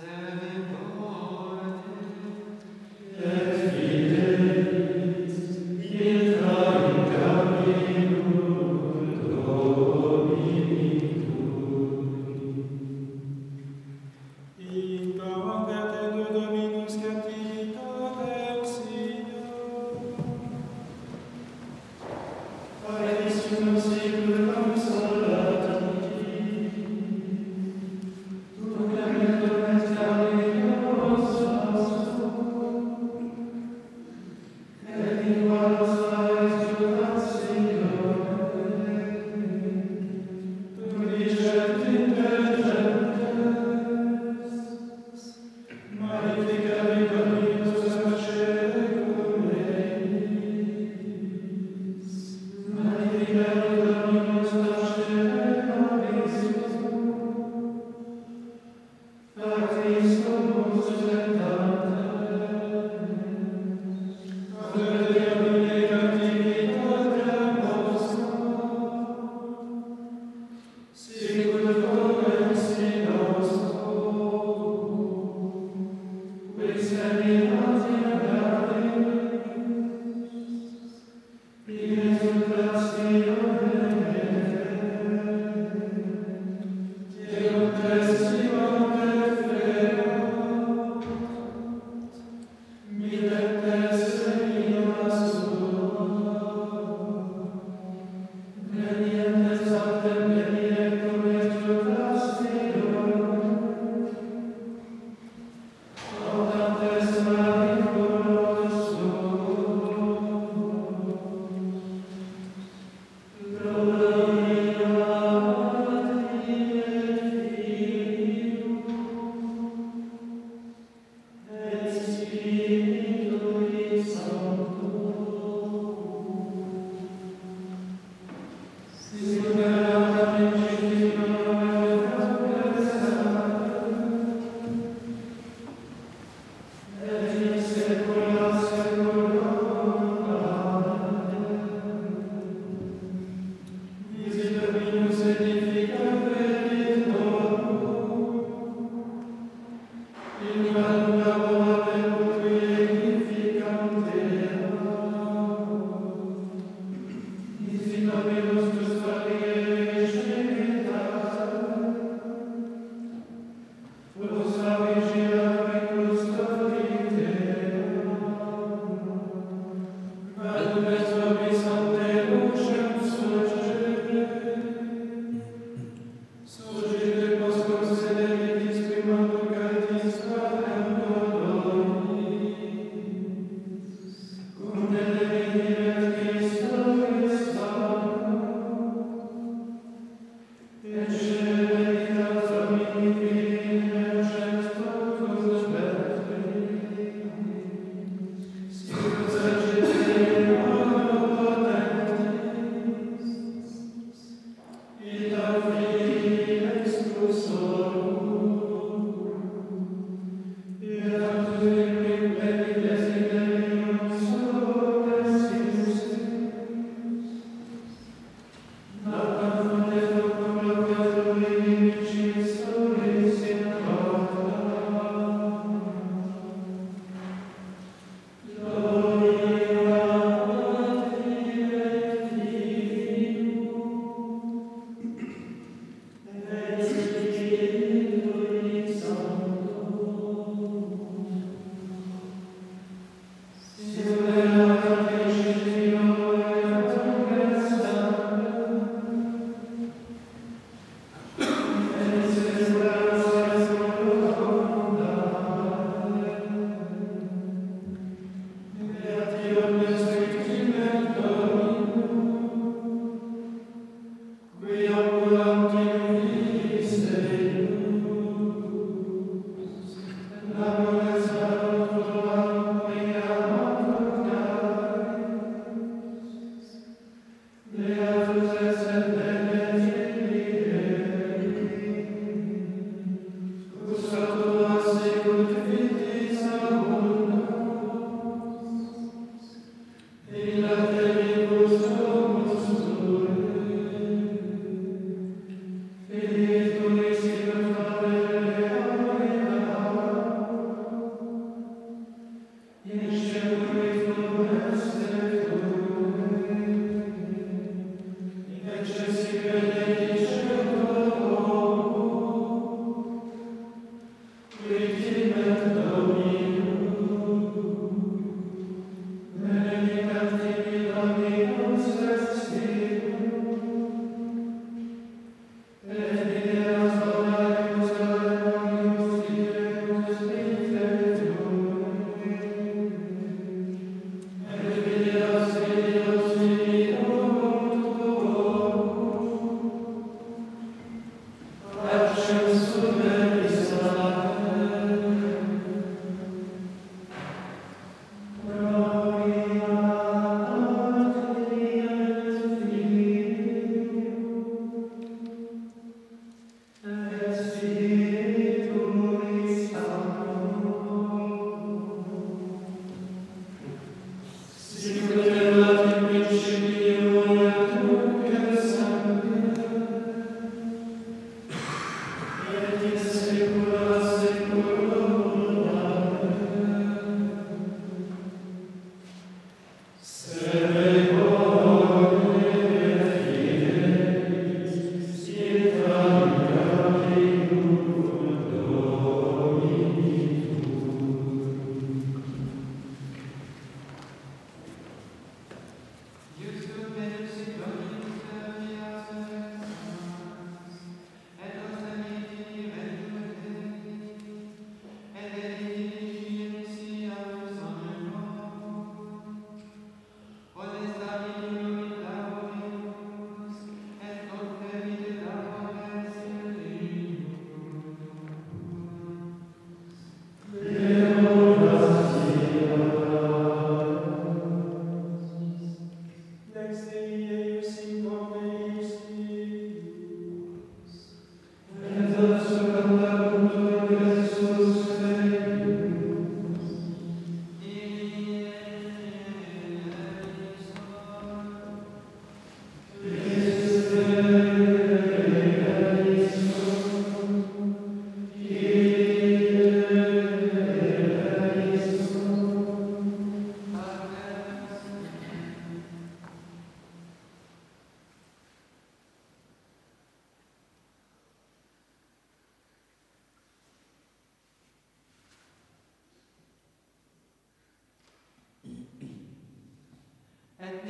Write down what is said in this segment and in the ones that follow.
Yeah.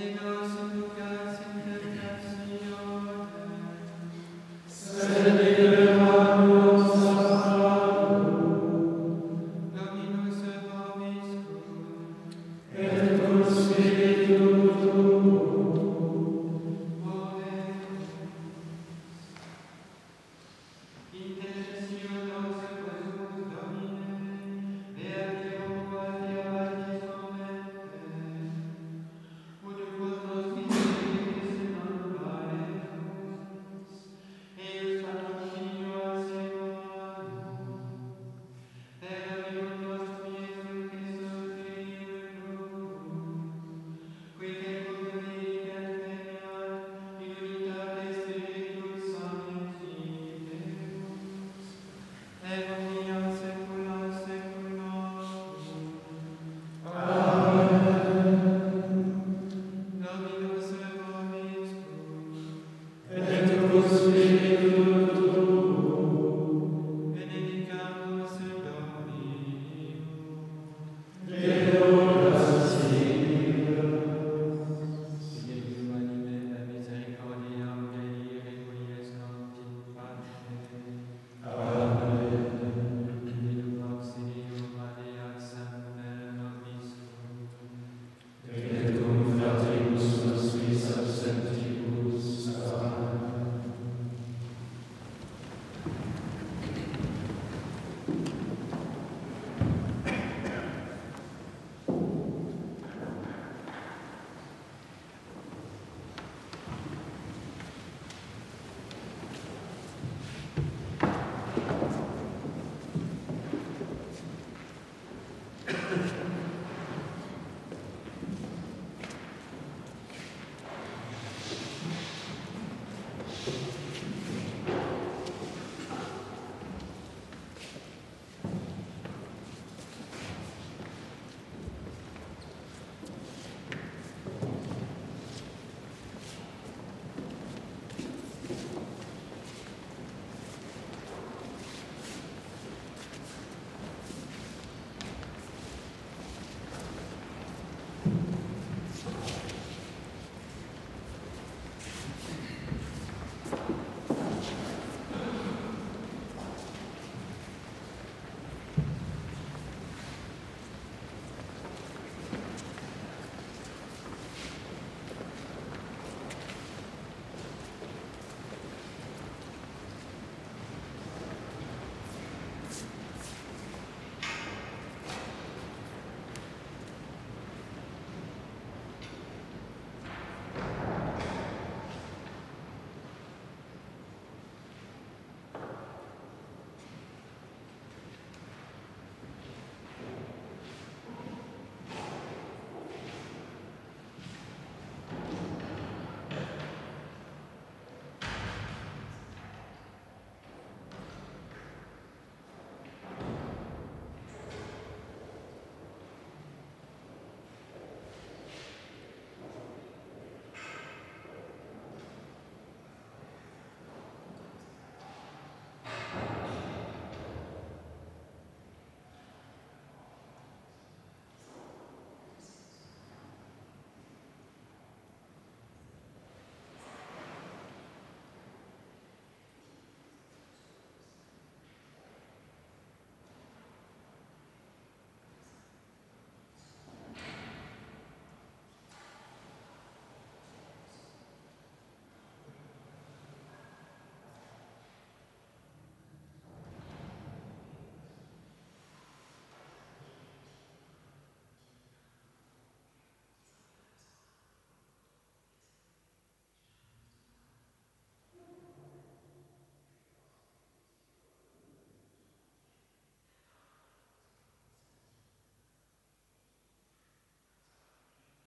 and those